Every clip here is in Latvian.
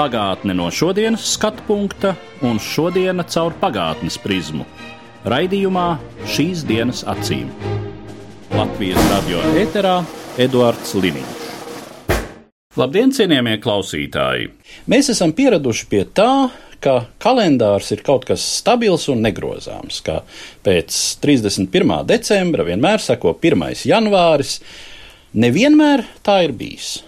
Pagātne no šodienas skatu punkta un šodienas caur pagātnes prizmu. Raidījumā šīs dienas acīm. Latvijas radio eterā Eduards Liniņš. Labdien, cienījamie klausītāji! Mēs esam pieraduši pie tā, ka kalendārs ir kaut kas stabils un negrozāms, ka pēc 31. decembra vienmēr seko 1. janvāris. Nevienmēr tā ir bijis.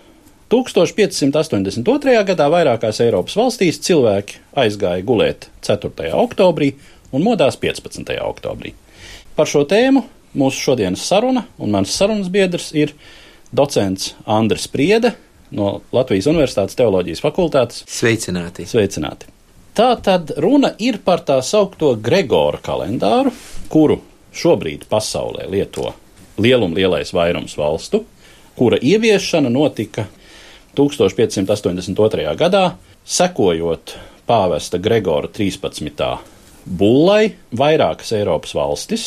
1582. gadā vairākās Eiropas valstīs cilvēki aizgāja gulēt 4. oktobrī un modās 15. oktobrī. Par šo tēmu mūsu šodienas saruna un mans sarunas biedrs ir docents Andris Priede no Latvijas Universitātes Teoloģijas fakultātes. Sveicināti! Sveicināti! Tā tad runa ir par tā saucamo Gregora kalendāru, kuru šobrīd pasaulē lieto lielum lielais vairums valstu, kura ieviešana notika 1582. gadā, sekojot pāvesta Gregora 13. bullai, vairākas Eiropas valstis,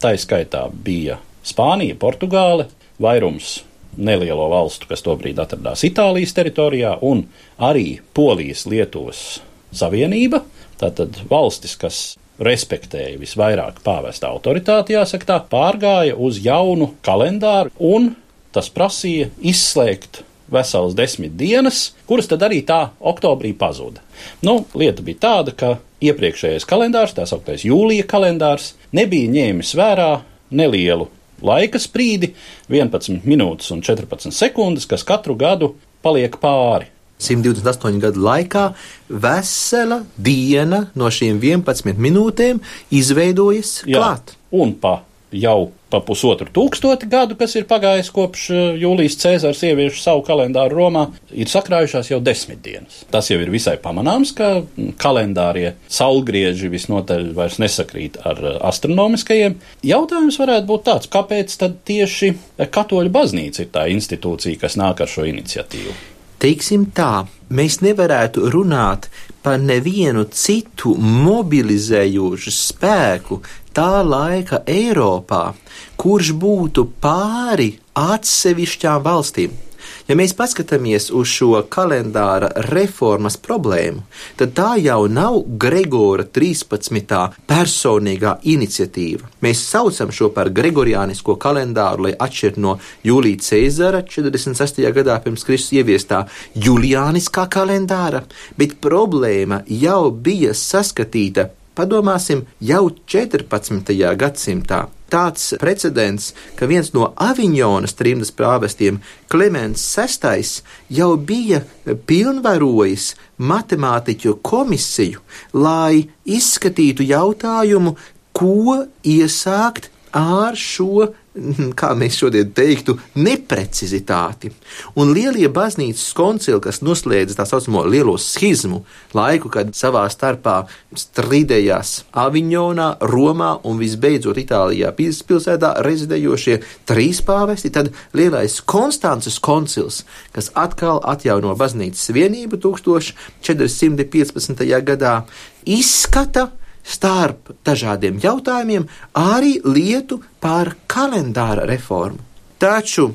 tā skaitā bija Spānija, Portugāle, vairums nelielo valstu, kas tobrīd atradās Itālijas teritorijā, un arī Polijas, Lietuvas Savienība, tātad valstis, kas respektēja visvairāk pāvesta autoritāti, jāsaka tā, pārgāja uz jaunu kalendāru, un tas prasīja izslēgt veselas desmit dienas, kuras tad arī tā oktobrī pazuda. Nu, lieta bija tāda, ka iepriekšējais kalendārs, tā sauktais jūlija kalendārs, nebija ņēmis vērā nelielu laika sprīdi, 11 minūtes un 14 sekundes, kas katru gadu paliek pāri. 128 gadu laikā vesela diena no šīm 11 minūtēm izveidojas Jā, klāt. Un pa jau pa pusotru tūkstoti gadu, kas ir pagājis kopš eh, Jūlijas Cēzars ievieš savu kalendāru Romā, ir sakrājušās jau desmit dienas. Tas jau ir visai pamanāms, ka mm, kalendārie saulgrieži visnotaļ vairs nesakrīt ar eh, astronomiskajiem. Jautājums varētu būt tāds, kāpēc tad tieši katoļu baznīca ir tā institūcija, kas nāk ar šo iniciatīvu? Teiksim tā, mēs nevarētu runāt par nevienu citu mobilizējošu spēku tā laika Eiropā, kurš būtu pāri atsevišķām valstīm. Ja mēs paskatāmies uz šo kalendāra reformas problēmu, tad tā jau nav Gregora 13. personīgā iniciatīva. Mēs saucam šo par gregoriānisko kalendāru, lai atšķirtu no Jūlija Cēzara 46. gadā pirms Kristus ieviestā Juliāniskā kalendāra, bet problēma jau bija saskatīta Padomāsim, jau 14. gadsimtā tāds precedents, ka viens no Aviņonas trimdas prāvestiem, Kliments VI, jau bija pilnvarojis matemātiķu komisiju, lai izskatītu jautājumu, ko iesākt ar šo kā mēs šodien teiktu, neprecizitāti. Un lielie baznīcas koncili, kas noslēdza tā saucamo lielo schizmu, laiku, kad savā starpā strīdējās Aviņonā, Romā un visbeidzot Itālijā pilsētā rezidējošie trīs pāvesti, tad lielais Konstances koncils, kas atkal atjauno baznīcas vienību 1415. gadā, izskata starp dažādiem jautājumiem arī lietu par kalendāra reformu. Taču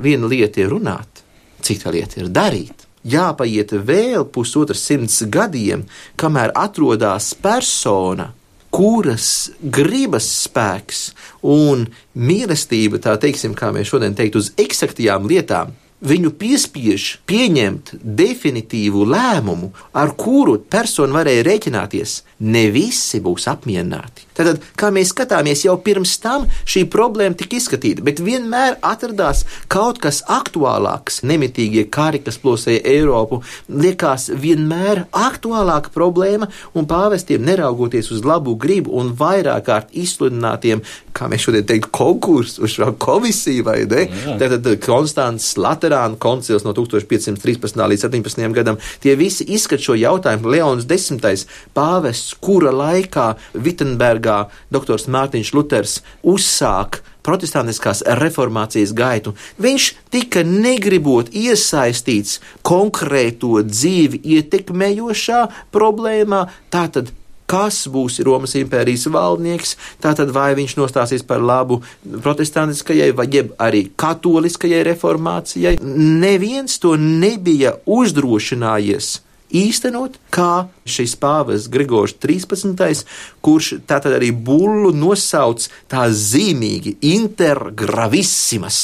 viena lieta ir runāt, cita lieta ir darīt. Jāpaiet vēl pusotras simts gadiem, kamēr atrodas persona, kuras gribas spēks un mīlestība, tā teiksim, kā mēs šodien teiktu, uz eksaktajām lietām, viņu piespiež pieņemt definitīvu lēmumu, ar kuru persona varēja rēķināties. Ne visi būs apmierināti. Tātad, kā mēs skatāmies, jau pirms tam šī problēma tika izskatīta, bet vienmēr atradās kaut kas aktuālāks. Nemitīgie kari, kas plosēja Eiropu, liekas vienmēr aktuālāka problēma, un pāvestiem neraugoties uz labu gribu un vairāk kārt izsludinātiem, kā mēs šodien teiktu, konkursu uz šo komisiju, vai ne? Tātad Konstants Laterāna koncils no 1513. līdz 17. gadam, tie visi izskat šo jautājumu. Leons X. pāvests, kura laikā Vitsenbergā Lutbergā doktors Mārtiņš Luters uzsāk protestantiskās reformācijas gaitu. Viņš tika negribot iesaistīts konkrēto dzīvi ietekmējošā problēmā, tātad kas būs Romas impērijas valdnieks, tātad vai viņš nostāsies par labu protestantiskajai vai arī katoliskajai reformācijai. Neviens to nebija uzdrošinājies īstenot, kā šis pāvests Grigors 13., kurš tātad arī bullu nosauc tā zīmīgi intergravissimas.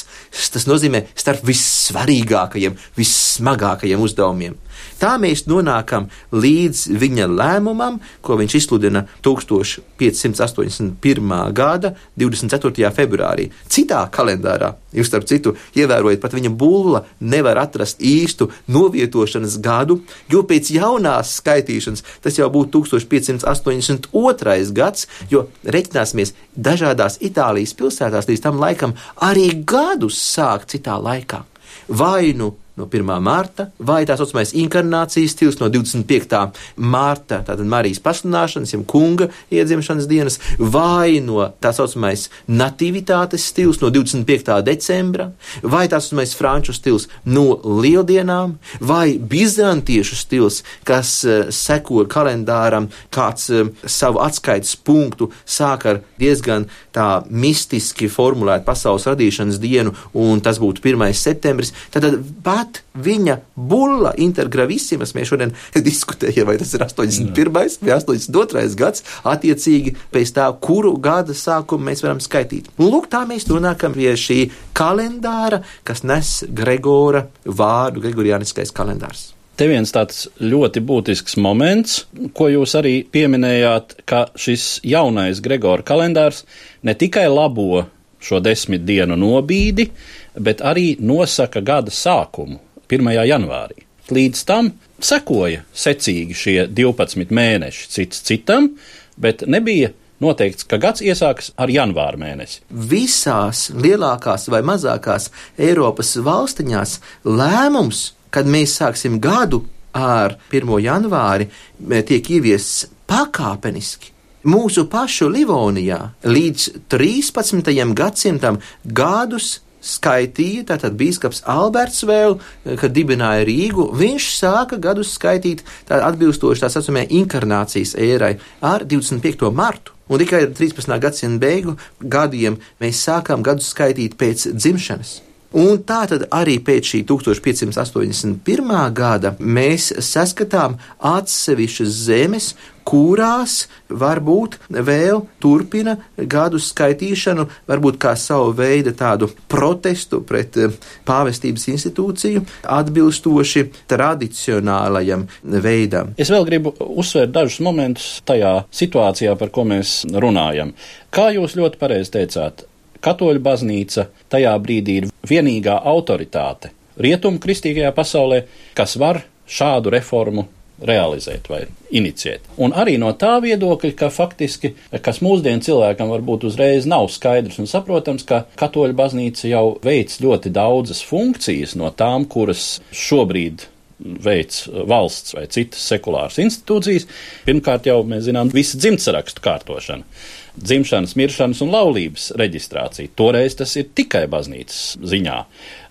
Tas nozīmē starp vissvarīgākajiem, vissmagākajiem uzdevumiem. Tā mēs nonākam līdz viņa lēmumam, ko viņš izsludina 1581. gada 24. februārī. Citā kalendārā, jūs starp citu, ievērojat, pat viņa bulla nevar atrast īstu novietošanas gadu, jo pēc jaunās skaitīšanas tas jau būtu 1582. gads, jo reiķināsimies dažādās Itālijas pilsētās līdz tam laikam arī gadus sāk citā laikā. Vai nu no 1. mārta, vai tā saucamais inkarnācijas stils no 25. mārta, tātad Marijas pasludināšanas, jeb kunga iedzimšanas dienas, vai no tā saucamais nativitātes stils no 25. decembra, vai tā saucamais franču stils no lieldienām, vai bizantiešu stils, kas uh, seko kalendāram, kāds uh, savu atskaites punktu sāk ar diezgan tā mistiski formulētu pasaules radīšanas dienu, un tas būtu 1. septembris. Tad pat viņa bulla intergravissimas, mēs šodien diskutējam, vai tas ir 81. vai 82. gads, attiecīgi pēc tā, kuru gada sākumu mēs varam skaitīt. Un lūk, tā mēs nonākam pie šī kalendāra, kas nes Gregora vārdu, Gregorianiskais kalendārs. Te viens tāds ļoti būtisks moments, ko jūs arī pieminējāt, ka šis jaunais Gregora kalendārs ne tikai labo šo desmit dienu nobīdi, bet arī nosaka gada sākumu 1. janvārī. Līdz tam sekoja secīgi šie 12 mēneši cits citam, bet nebija noteikts, ka gads iesāks ar janvāra mēnesi. Visās lielākās vai mazākās Eiropas valstiņās lēmums kad mēs sāksim gadu ar 1. janvāri, tiek ieviests pakāpeniski. Mūsu pašu Livonijā līdz 13. gadsimtam gadus skaitīja, tātad biskups Alberts vēl, kad dibināja Rīgu, viņš sāka gadus skaitīt tā atbilstoši tā saucamajai inkarnācijas ērai ar 25. martu. Un tikai 13. gadsimta beigu gadiem mēs sākām gadus skaitīt pēc dzimšanas. Un tā tad arī pēc šī 1581. gada mēs saskatām atsevišķas zemes, kurās varbūt vēl turpina gadu skaitīšanu, varbūt kā savu veidu tādu protestu pret eh, pāvestības institūciju, atbilstoši tradicionālajam veidam. Es vēl gribu uzsvērt dažus momentus tajā situācijā, par ko mēs runājam. Kā jūs ļoti pareizi teicāt, Katoļu baznīca tajā brīdī ir vienīgā autoritāte rietumu kristīgajā pasaulē, kas var šādu reformu realizēt vai inicijēt. Un arī no tā viedokļa, ka faktiski, kas mūsdienu cilvēkam varbūt uzreiz nav skaidrs un saprotams, ka katoļu baznīca jau veic ļoti daudzas funkcijas no tām, kuras šobrīd veids valsts vai citas sekulāras institūcijas. Pirmkārt, jau mēs zinām visu dzimtsarakstu kārtošanu dzimšanas, miršanas un laulības reģistrāciju. Toreiz tas ir tikai baznīcas ziņā.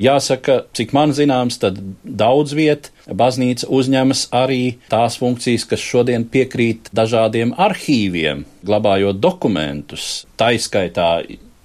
Jāsaka, cik man zināms, tad daudz viet baznīca uzņemas arī tās funkcijas, kas šodien piekrīt dažādiem arhīviem, glabājot dokumentus, taiskaitā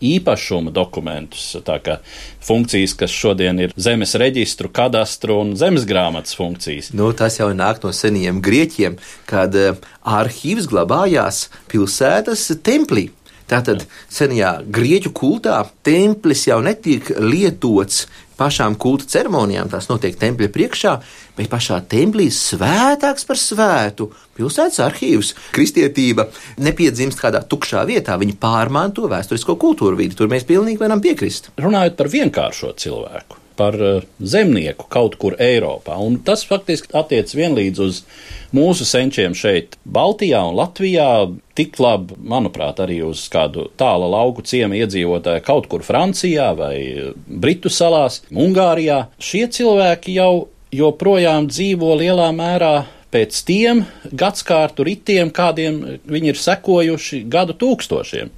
īpašuma dokumentus, tā kā funkcijas, kas šodien ir zemes reģistru, kadastru un zemes grāmatas funkcijas. Nu, tas jau nāk no seniem grieķiem, kad uh, arhīvs glabājās pilsētas templī. Tātad senajā grieķu kultā templis jau netiek lietots pašām kulta ceremonijām, tās notiek tempļa priekšā, bet pašā templī svētāks par svētu. Pilsētas arhīvs, kristietība nepiedzimst kādā tukšā vietā, viņi pārmanto vēsturisko kultūru vidi. Tur mēs pilnīgi varam piekrist. Runājot par vienkāršo cilvēku, par eh, zemnieku kaut kur Eiropā, un tas faktiski attiec vienlīdz uz mūsu senčiem šeit, Baltijā un Latvijā, tik labi, manuprāt, arī uz kādu tāla lauku ciemu iedzīvotāju kaut kur Francijā vai Britu salās, Ungārijā. Šie cilvēki jau joprojām dzīvo lielā mērā pēc tiem gadskārtu ritiem, kādiem viņi ir sekojuši gadu tūkstošiem.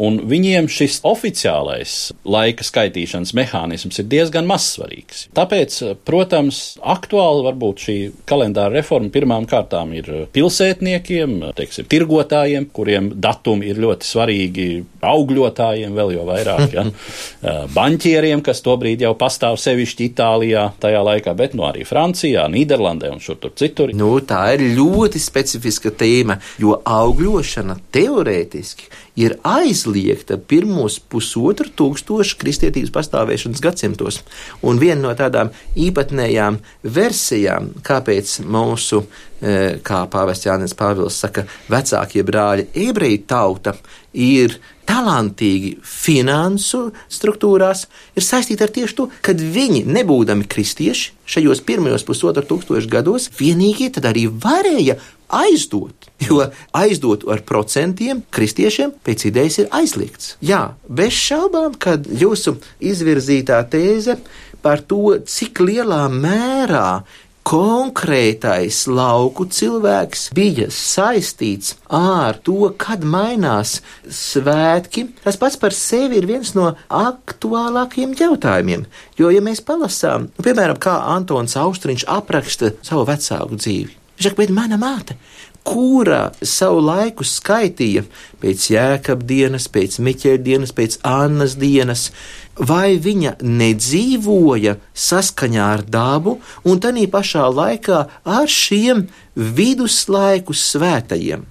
Un viņiem šis oficiālais laika skaitīšanas mehānisms ir diezgan mazsvarīgs. Tāpēc, protams, aktuāli varbūt šī kalendāra reforma pirmām kārtām ir pilsētniekiem, teiksim, tirgotājiem, kuriem datumi ir ļoti svarīgi, augļotājiem vēl jau vairāk, ja? baņķieriem, kas tobrīd jau pastāv sevišķi Itālijā tajā laikā, bet nu arī Francijā, Nīderlandē un šur tur citur. Nu, tā ir ļoti specifiska tēma, jo augļošana teorētiski ir aizliegta pirmos pusotru tūkstošu kristietības pastāvēšanas gadsimtos. Un viena no tādām īpatnējām versijām, kāpēc mūsu, e, kā pāvests Jānis Pāvils saka, vecākie brāļi ebreju tauta ir talantīgi finansu struktūrās, ir saistīta ar tieši to, ka viņi, nebūdami kristieši, šajos pirmajos pusotru tūkstošu gados, vienīgie tad arī varēja aizdot. Jo aizdot ar procentiem kristiešiem pēc idejas ir aizliegts. Jā, bez šaubām, kad jūsu izvirzītā tēze par to, cik lielā mērā konkrētais lauku cilvēks bija saistīts ar to, kad mainās svētki. Tas pats par sevi ir viens no aktuālākajiem jautājumiem. Jo, ja mēs palasām, nu, piemēram, kā Antons Austriņš apraksta savu vecāku dzīvi, viņš saka, bet mana māte kura savu laiku skaitīja pēc jēkab dienas, pēc miķēļa dienas, pēc Annas dienas, vai viņa nedzīvoja saskaņā ar dabu un tādā pašā laikā ar šiem viduslaiku svētajiem.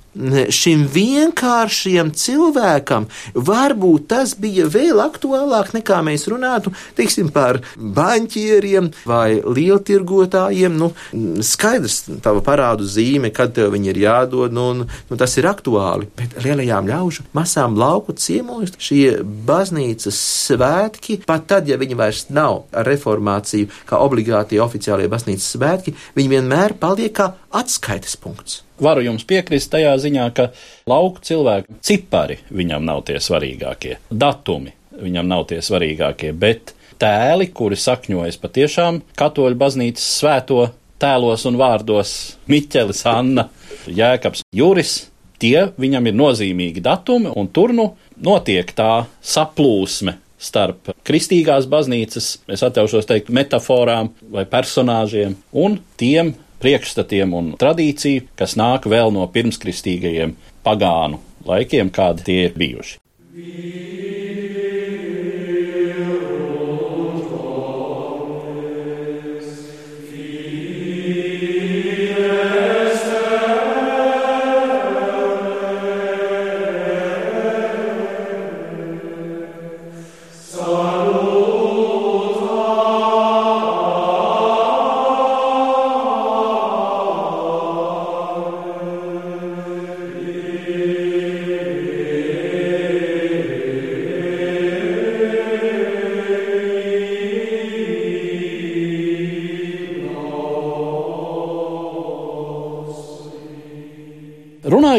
Šim vienkāršiem cilvēkam varbūt tas bija vēl aktuālāk nekā mēs runātu teiksim, par banķieriem vai lieltirgotājiem. Nu, skaidrs, tava parādu zīme, kad tev viņi ir jādod, nu, nu, tas ir aktuāli. Bet lielajām ļaužu masām lauku ciemos šie baznīcas svētki, pat tad, ja viņi vairs nav ar reformāciju, kā obligātie oficiālie baznīcas svētki, viņi vienmēr paliek kā atskaites punkts. Varu jums piekrist tajā ziņā, ka lauku cilvēku cipari viņam nav tie svarīgākie, datumi viņam nav tie svarīgākie, bet tēli, kuri sakņojas patiešām katoļu baznīcas svēto tēlos un vārdos Miķelis, Anna, Jēkabs, Juris, tie viņam ir nozīmīgi datumi, un tur nu notiek tā saplūsme starp kristīgās baznīcas, es atļaušos teikt, metaforām vai personāžiem un tiem priekšstatiem un tradīciju, kas nāk vēl no pirmskristīgajiem pagānu laikiem, kādi tie ir bijuši.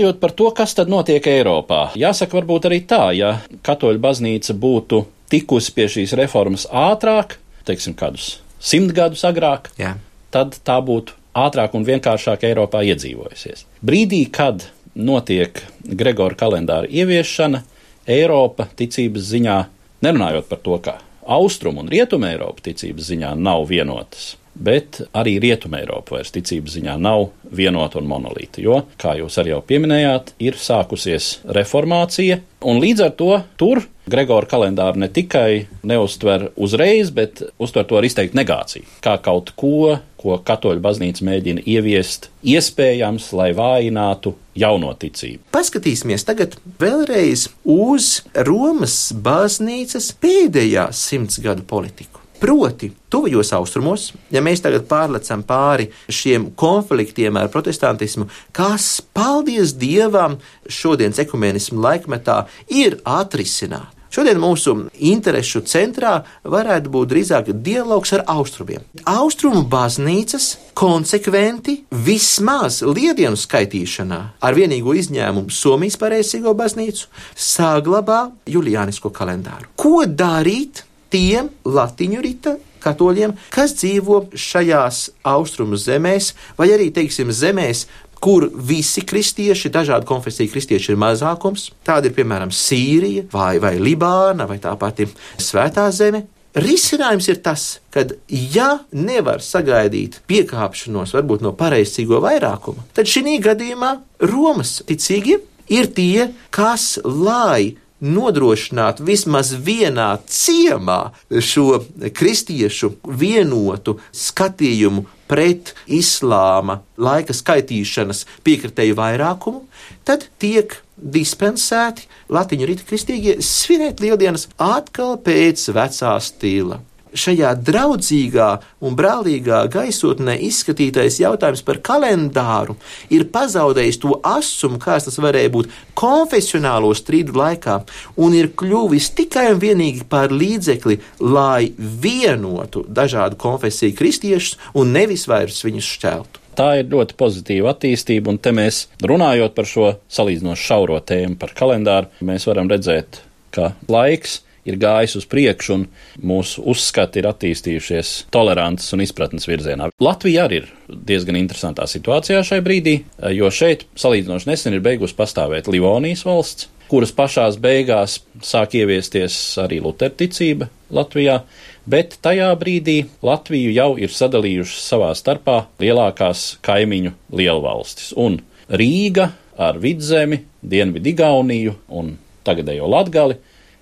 Runājot par to, kas tad notiek Eiropā, jāsaka varbūt arī tā, ja katoļu baznīca būtu tikusi pie šīs reformas ātrāk, teiksim, kādus simt gadus agrāk, Jā. tad tā būtu ātrāk un vienkāršāk Eiropā iedzīvojusies. Brīdī, kad notiek Gregora kalendāra ieviešana, Eiropa ticības ziņā, nerunājot par to, ka Austrum un Rietuma Eiropa ticības ziņā nav vienotas, bet arī Rietuma Eiropa vairs ticības ziņā nav vienota un monolīta, jo, kā jūs arī jau pieminējāt, ir sākusies reformācija, un līdz ar to tur Gregora kalendāru ne tikai neuztver uzreiz, bet uztver to ar izteiktu negāciju, kā kaut ko, ko katoļu baznīca mēģina ieviest, iespējams, lai vājinātu jauno ticību. Paskatīsimies tagad vēlreiz uz Romas baznīcas pēdējā simts gadu politiku. Proti, tuvajos austrumos, ja mēs tagad pārlecam pāri šiem konfliktiem ar protestantismu, kas, paldies Dievam, šodienas ekumēnismu laikmetā ir atrisināti. Šodien mūsu interesu centrā varētu būt drīzāk dialogs ar austrumiem. Austrumu baznīcas konsekventi vismaz liedienu skaitīšanā, ar vienīgo izņēmumu Somijas pareizsīgo baznīcu, saglabā juliānisko kalendāru. Ko darīt? Tiem latiņu rita katoļiem, kas dzīvo šajās austrumu zemēs, vai arī, teiksim, zemēs, kur visi kristieši, dažādu konfesiju kristieši ir mazākums. Tāda ir piemēram Sīrija, vai, vai Libāna, vai tā pati Svētā zeme. Risinājums ir tas, ka, ja nevar sagaidīt piekāpšanos, varbūt no pareizcīgo vairākuma, tad šī gadījumā Romas ticīgie ir tie, kas, lai nodrošināt vismaz vienā ciemā šo kristiešu vienotu skatījumu pret islāma laika skaitīšanas piekritēju vairākumu, tad tiek dispensēti latiņu rīta kristīgie svinēt lieldienas atkal pēc vecā stila šajā draudzīgā un brālīgā gaisotnē izskatītais jautājums par kalendāru ir pazaudējis to asumu, kāds tas varēja būt konfesionālo strīdu laikā, un ir kļuvis tikai un vienīgi par līdzekli, lai vienotu dažādu konfesiju kristiešus un nevis vairs viņus šķeltu. Tā ir ļoti pozitīva attīstība, un te mēs runājot par šo salīdzinoši šauro tēmu par kalendāru, mēs varam redzēt, ka laiks ir gājis uz priekšu, un mūsu uzskati ir attīstījušies tolerants un izpratnes virzienā. Latvija arī ir diezgan interesantā situācijā šai brīdī, jo šeit salīdzinoši nesen ir beigusi pastāvēt Livonijas valsts, kuras pašās beigās sāk ieviesties arī luterticība Latvijā, bet tajā brīdī Latviju jau ir sadalījušas savā starpā lielākās kaimiņu lielvalstis, un Rīga ar vidzemi, Dienvidu Igauniju un tagadējo Latgali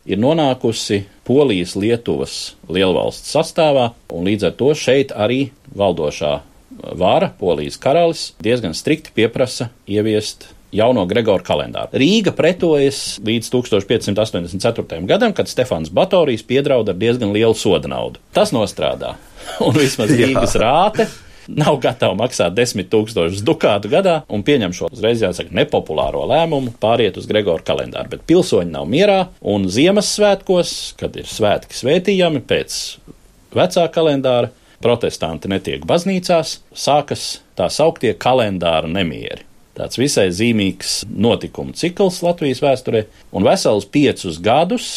ir nonākusi Polijas Lietuvas lielvalsts sastāvā, un līdz ar to šeit arī valdošā vāra, Polijas karalis, diezgan strikti pieprasa ieviest jauno Gregoru kalendāru. Rīga pretojas līdz 1584. gadam, kad Stefans Batorijs piedrauda ar diezgan lielu soda naudu. Tas nostrādā, un vismaz Rīgas rāte nav gatava maksāt desmit tūkstošus dukātu gadā un pieņem šo uzreiz jāsaka nepopulāro lēmumu pāriet uz Gregoru kalendāru. Bet pilsoņi nav mierā un Ziemassvētkos, kad ir svētki svētījami pēc vecā kalendāra, protestanti netiek baznīcās, sākas tā sauktie kalendāra nemieri. Tāds visai zīmīgs notikumu cikls Latvijas vēsturē, un vesels piecus gadus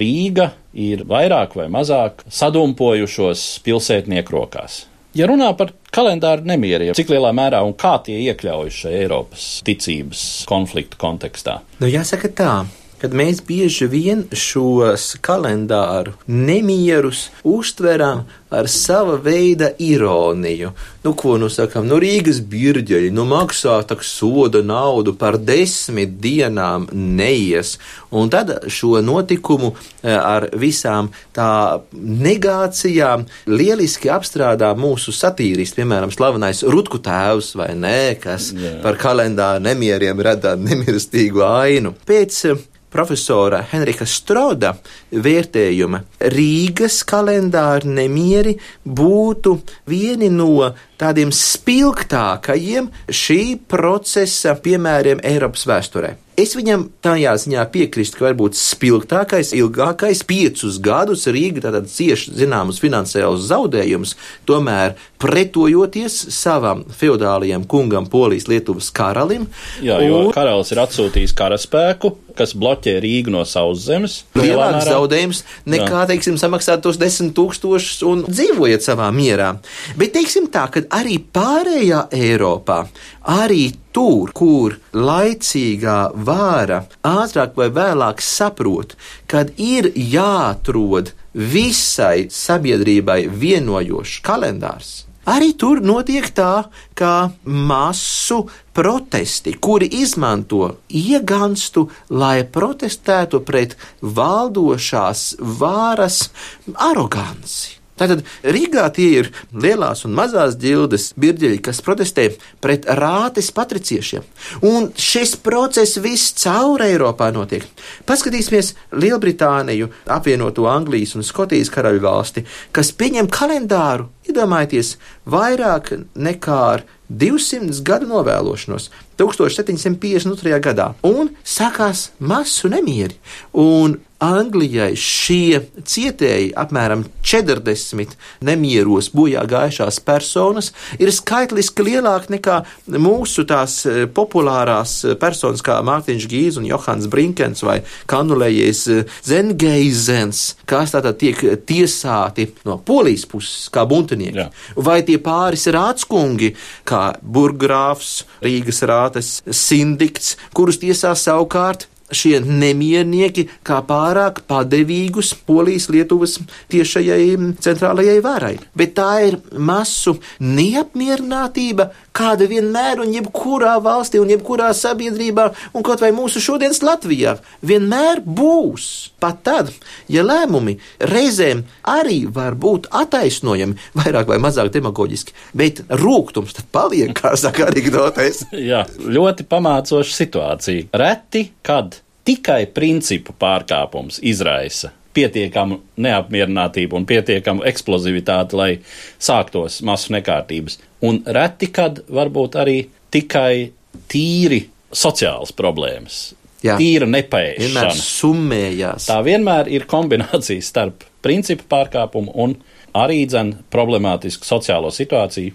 Rīga ir vairāk vai mazāk sadumpojušos pilsētnieku rokās. Ja runā par kalendāru nemieriem, cik lielā mērā un kā tie iekļaujas šajā Eiropas ticības konfliktu kontekstā? Nu, jāsaka tā, kad mēs bieži vien šos kalendāru nemierus uztveram ar sava veida ironiju. Nu, ko nu sakām, nu Rīgas birģeļi, nu maksā tak soda naudu par desmit dienām neies. Un tad šo notikumu eh, ar visām tā negācijām lieliski apstrādā mūsu satīristi, piemēram, slavenais Rutku tēvs vai nē, kas Jā. par kalendāru nemieriem rada nemirstīgu ainu. Pēc profesora Henrika Stroda vērtējuma Rīgas kalendāra nemieri būtu vieni no tādiem spilgtākajiem šī procesa piemēriem Eiropas vēsturē. Es viņam tajā ziņā piekrītu, ka varbūt spilgtākais, ilgākais, piecus gadus Rīga tātad cieši zināmus finansiālus zaudējumus, tomēr pretojoties savam feudālajam kungam, Polijas Lietuvas karalim. Jā, jo un... karalis ir atsūtījis karaspēku, kas bloķē Rīgu no savas zemes. Lielāks zaudējums nekā, Jā. teiksim, samaksāt tos desmit tūkstošus un dzīvojiet savā mierā. Bet teiksim tā, ka arī pārējā Eiropā, arī tur, kur laicīgā vāra ātrāk vai vēlāk saprot, kad ir jāatrod visai sabiedrībai vienojošs kalendārs. Arī tur notiek tā, ka masu protesti, kuri izmanto ieganstu, lai protestētu pret valdošās vāras aroganci. Tātad Rīgā tie ir lielās un mazās ģildes birģeļi, kas protestē pret rātes patriciešiem. Un šis process viss caur Eiropā notiek. Paskatīsimies Lielbritāniju, apvienoto Anglijas un Skotijas karaļu valsti, kas pieņem kalendāru, iedomājieties, vairāk nekā ar 200 gadu novēlošanos. 1752. gadā, un sākās masu nemieri. Un Anglijai šie cietēji, apmēram 40 nemieros bojā gājušās personas, ir skaitliski lielāki nekā mūsu tās eh, populārās personas, kā Mārtiņš Gīs un Johans Brinkens vai Kanulējies Zengeizens, kas tātad tiek tiesāti no polijas puses kā buntinieki, Jā. vai tie pāris rādskungi, kā burgrāfs, Rīgas rātes sindikts, kurus tiesā savukārt šie nemiernieki kā pārāk padevīgus Polijas, Lietuvas tiešajai centrālajai varai. Bet tā ir masu neapmierinātība, kāda vienmēr un jebkurā valstī un jebkurā sabiedrībā, un kaut vai mūsu šodienas Latvijā, vienmēr būs. Pat tad, ja lēmumi reizēm arī var būt attaisnojami, vairāk vai mazāk demagoģiski, bet rūkums tad paliek, kā saka anekdotēs. Jā, ļoti pamācoša situācija. Reti, kad tikai principu pārkāpums izraisa pietiekamu neapmierinātību un pietiekamu eksplozivitāti, lai sāktos masu nekārtības. Un reti, kad varbūt arī tikai tīri sociālas problēmas, Jā. tīra Vienmēr nepēšana. summējās. Tā vienmēr ir kombinācija starp principu pārkāpumu un arī dzen problemātisku sociālo situāciju.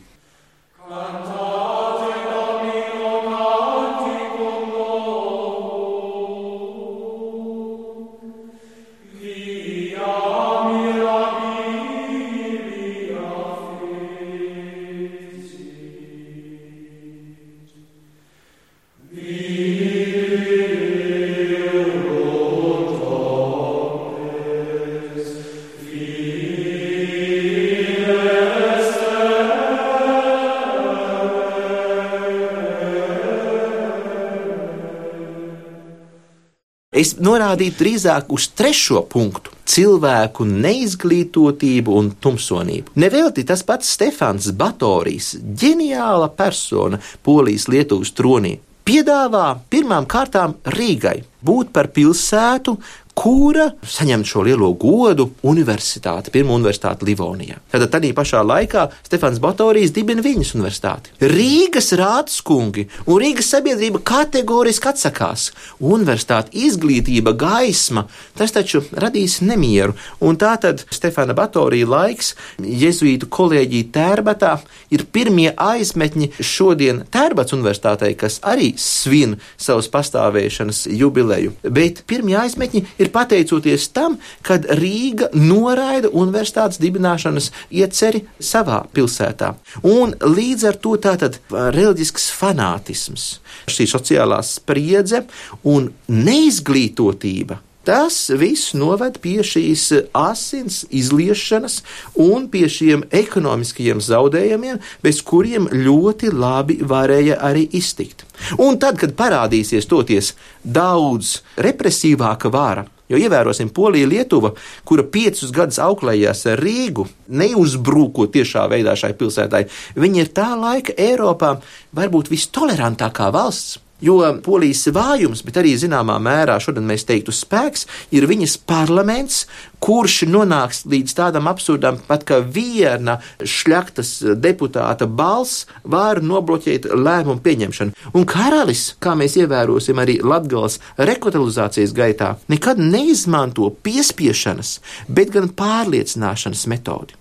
Es norādītu drīzāk uz trešo punktu - cilvēku neizglītotību un tumsonību. Nevelti tas pats Stefans Batorijs, ģeniāla persona Polijas Lietuvas tronī, piedāvā pirmām kārtām Rīgai būt par pilsētu, kura saņem šo lielo godu universitāti, pirmo universitāti Livonijā. Tad tādā pašā laikā Stefans Batorijs dibina viņas universitāti. Rīgas rādskungi un Rīgas sabiedrība kategoriski atsakās. Universitāte, izglītība, gaisma, tas taču radīs nemieru. Un tā tad Stefana Batorija laiks Jēzuītu kolēģija Tērbatā ir pirmie aizmetņi šodien Tērbats universitātei, kas arī svin savas pastāvēšanas jubileju. Bet pirmie aizmetņi ir pateicoties tam, kad Rīga noraida universitātes dibināšanas ieceri savā pilsētā. Un līdz ar to tātad reliģisks fanātisms, šī sociālā spriedze un neizglītotība. Tas viss noved pie šīs asins izliešanas un pie šiem ekonomiskajiem zaudējumiem, bez kuriem ļoti labi varēja arī iztikt. Un tad, kad parādīsies toties daudz represīvāka vara, Jo ievērosim, Polija, Lietuva, kura piecus gadus auklējās ar Rīgu, neuzbrūkot tiešā veidā šai pilsētai, viņa ir tā laika Eiropā varbūt vistolerantākā valsts. Jo polijas vājums, bet arī zināmā mērā šodien mēs teiktu spēks, ir viņas parlaments, kurš nonāks līdz tādam absurdam, pat ka viena šļaktas deputāta balss var nobloķēt lēmumu pieņemšanu. Un karalis, kā mēs ievērosim arī Latgales rekotalizācijas gaitā, nekad neizmanto piespiešanas, bet gan pārliecināšanas metodi.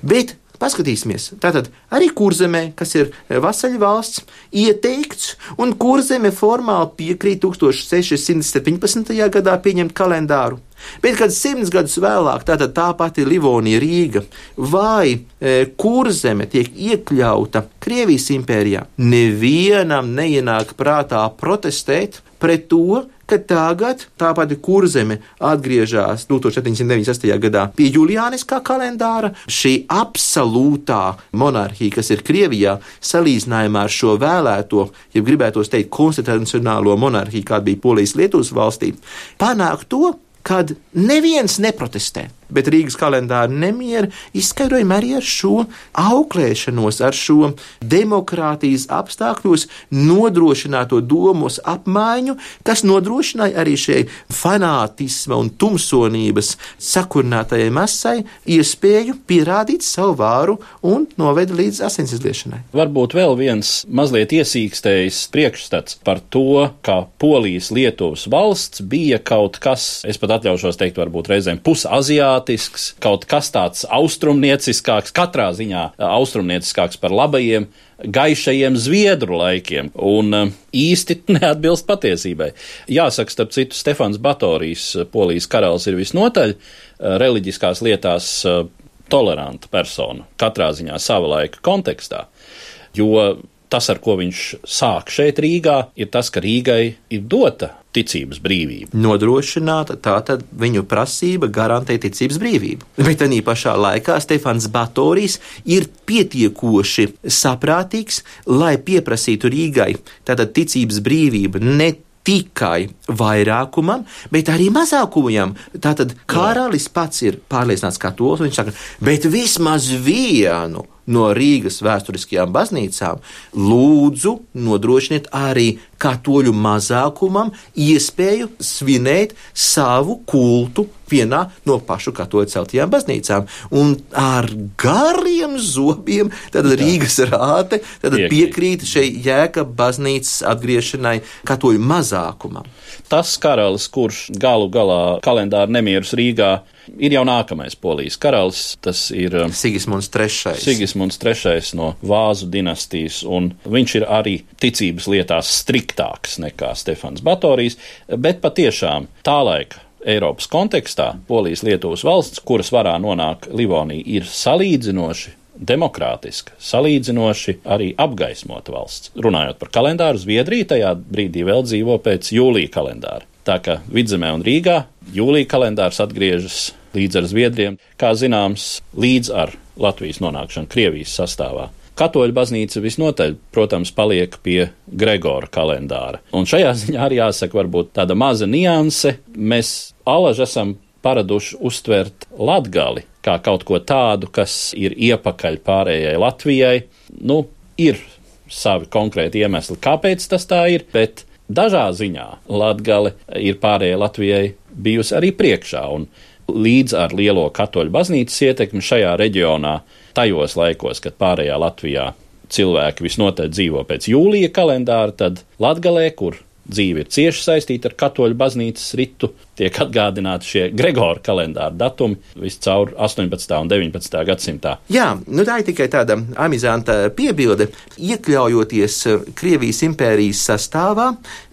Bet Paskatīsimies, tātad arī kurzemē, kas ir vasaļu valsts, ieteikts, un kurzeme formāli piekrīt 1617. gadā pieņemt kalendāru. Bet, kad simts gadus vēlāk, tātad tā pati Livonija Rīga vai e, kurzeme tiek iekļauta Krievijas impērijā, nevienam neienāk prātā protestēt pret to, ka tagad tā pati kurzeme atgriežas 1798. gadā pie Juliāniskā kalendāra. Šī absolūtā monarhija, kas ir Krievijā, salīdzinājumā ar šo vēlēto, ja gribētos teikt, konstitucionālo monarhiju, kāda bija Polijas Lietuvas valstī, panāk to, kad neviens neprotestē. Bet Rīgas kalendāra nemieri izskaidrojumi arī ar šo auklēšanos, ar šo demokrātijas apstākļos nodrošināto domos apmaiņu, kas nodrošināja arī šai fanātisma un tumsonības sakurinātajai masai iespēju pierādīt savu vāru un noveda līdz asins izliešanai. Varbūt vēl viens mazliet iesīkstējis priekšstats par to, ka Polijas Lietuvas valsts bija kaut kas, es pat atļaušos teikt, varbūt reizēm pusaziātisks, kaut kas tāds austrumnieciskāks, katrā ziņā austrumnieciskāks par labajiem gaišajiem zviedru laikiem, un uh, īsti neatbilst patiesībai. Jāsaka, starp citu, Stefans Batorijs, polijas karalis, ir visnotaļ reliģiskās lietās toleranta persona, katrā ziņā sava laika kontekstā. Jo tas, ar ko viņš sāk šeit Rīgā, ir tas, ka Rīgai ir dota ticības brīvība. Nodrošināta tātad viņu prasība garantē ticības brīvību. Bet tā pašā laikā Stefans Batorijs ir pietiekoši saprātīgs, lai pieprasītu Rīgai tātad ticības brīvību ne tikai vairākumam, bet arī mazākumam. Tātad karalis pats ir pārliecināts katolis, viņš saka, bet vismaz vienu no Rīgas vēsturiskajām baznīcām, lūdzu nodrošiniet arī katoļu mazākumam iespēju svinēt savu kultu vienā no pašu katoļu celtajām baznīcām. Un ar gariem zobiem tad Rīgas rāte tad piekrīt šai jēga baznīcas atgriešanai katoļu mazākumam. Tas karalis, kurš galu galā kalendāra nemierus Rīgā ir jau nākamais polijas karalis. Tas ir um, Sigismunds III. Sigismunds III no Vāzu dinastijas, un viņš ir arī ticības lietās striktāks nekā Stefans Batorijs, bet patiešām tā laika Eiropas kontekstā Polijas Lietuvas valsts, kuras varā nonāk Livonija, ir salīdzinoši demokrātiska, salīdzinoši arī apgaismota valsts. Runājot par kalendāru, Zviedrija tajā brīdī vēl dzīvo pēc jūlija kalendāra. Tā kā Vidzemē un Rīgā jūlija kalendārs atgriežas līdz ar Zviedriem, kā zināms, līdz ar Latvijas nonākšanu Krievijas sastāvā. Katoļu baznīca visnotaļ, protams, paliek pie Gregora kalendāra. Un šajā ziņā arī jāsaka, varbūt tāda maza nianse. Mēs alaži esam paraduši uztvert latgali kā kaut ko tādu, kas ir iepakaļ pārējai Latvijai. Nu, ir savi konkrēti iemesli, kāpēc tas tā ir, bet Dažā ziņā Latgale ir pārējai Latvijai bijusi arī priekšā, līdz ar lielo katoļu baznīcas ietekmi šajā reģionā, tajos laikos, kad pārējā Latvijā cilvēki visnotaļ dzīvo pēc jūlija kalendāra, tad Latgalē, kur dzīve ir cieši saistīta ar katoļu baznīcas ritu, tiek atgādināti šie Gregora kalendāra datumi viscaur 18. un 19. gadsimtā. Jā, nu tā ir tikai tāda amizanta piebilde. Iekļaujoties Krievijas impērijas sastāvā,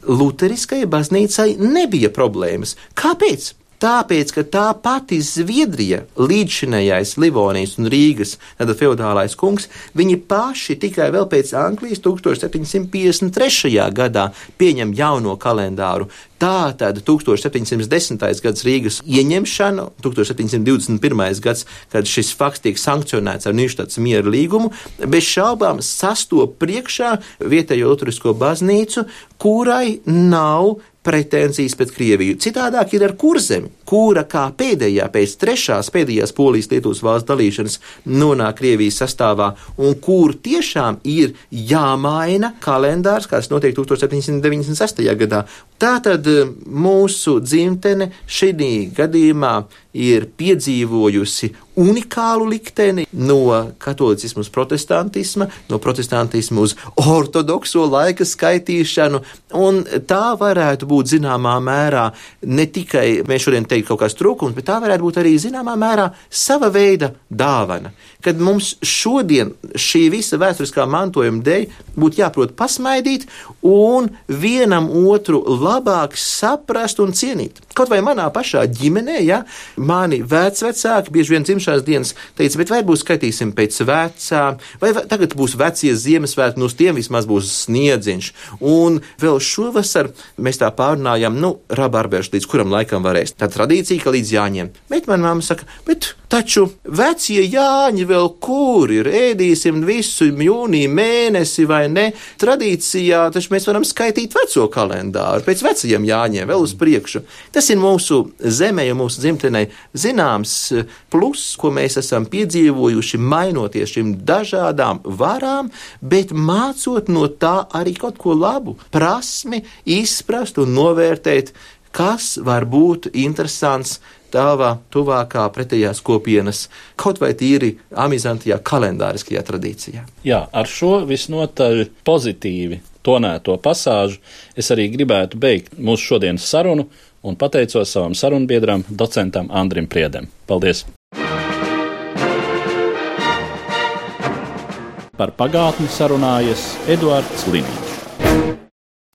Lutheriskajai baznīcai nebija problēmas. Kāpēc? Tāpēc, ka tā pati Zviedrija, līdzšinējais Livonijas un Rīgas feudālais kungs, viņi paši tikai vēl pēc Anglijas 1753. gadā pieņem jauno kalendāru. Tā tad 1710. gads Rīgas ieņemšana, 1721. gads, kad šis fakts tiek sankcionēts ar Nīštats miera līgumu, bez šaubām sastop priekšā vietējo Lutrisko baznīcu, kurai nav pretenzijas pret Krieviju. Citādāk ir ar kurzemi, kura kā pēdējā pēc trešās pēdējās polijas Lietuvas valsts dalīšanas nonāk Krievijas sastāvā un kur tiešām ir jāmaina kalendārs, kāds notiek 1796. gadā. Tātad eh, mūsu dzimtene šī gadījumā ir piedzīvojusi unikālu likteni no katolicisma uz protestantismu, no protestantisma uz ortodokso laika skaitīšanu, un tā varētu būt zināmā mērā ne tikai mēs šodien teikt kaut kāds trūkums, bet tā varētu būt arī zināmā mērā sava veida dāvana. Kad mums šodien šī visa vēsturiskā mantojuma dēļ būtu jāprot pasmaidīt un vienam otru labāk saprast un cienīt. Kaut vai manā pašā ģimenē, ja mani vecāki bieži vien dzimšanas dienas teica, bet vai būs skaitīsim pēc vecā, vai tagad būs vecie Ziemassvētki, no nu, tiem vismaz būs sniedziņš. Un vēl šovasar mēs tā pārunājām, nu, rabarbēršu līdz kuram laikam varēs. Tā tradīcija, ka līdz jāņem. Bet man mamma saka, bet Taču vecie Jāņi vēl kur ir, ēdīsim visu jūniju mēnesi vai ne. Tradīcijā taču mēs varam skaitīt veco kalendāru, pēc vecajiem Jāņiem vēl uz priekšu. Tas ir mūsu zemē, jo mūsu dzimtenē zināms plus, ko mēs esam piedzīvojuši, mainoties šīm dažādām varām, bet mācot no tā arī kaut ko labu, prasmi izprast un novērtēt, kas var būt interesants tava tuvākā pretējās kopienas, kaut vai tīri amizantajā kalendāriskajā tradīcijā. Jā, ar šo visnotaļ pozitīvi tonēto pasāžu es arī gribētu beigt mūsu šodienas sarunu un pateicos savam sarunbiedram, docentam Andrim Priedem. Paldies! Par pagātni sarunājas Eduards Līniju.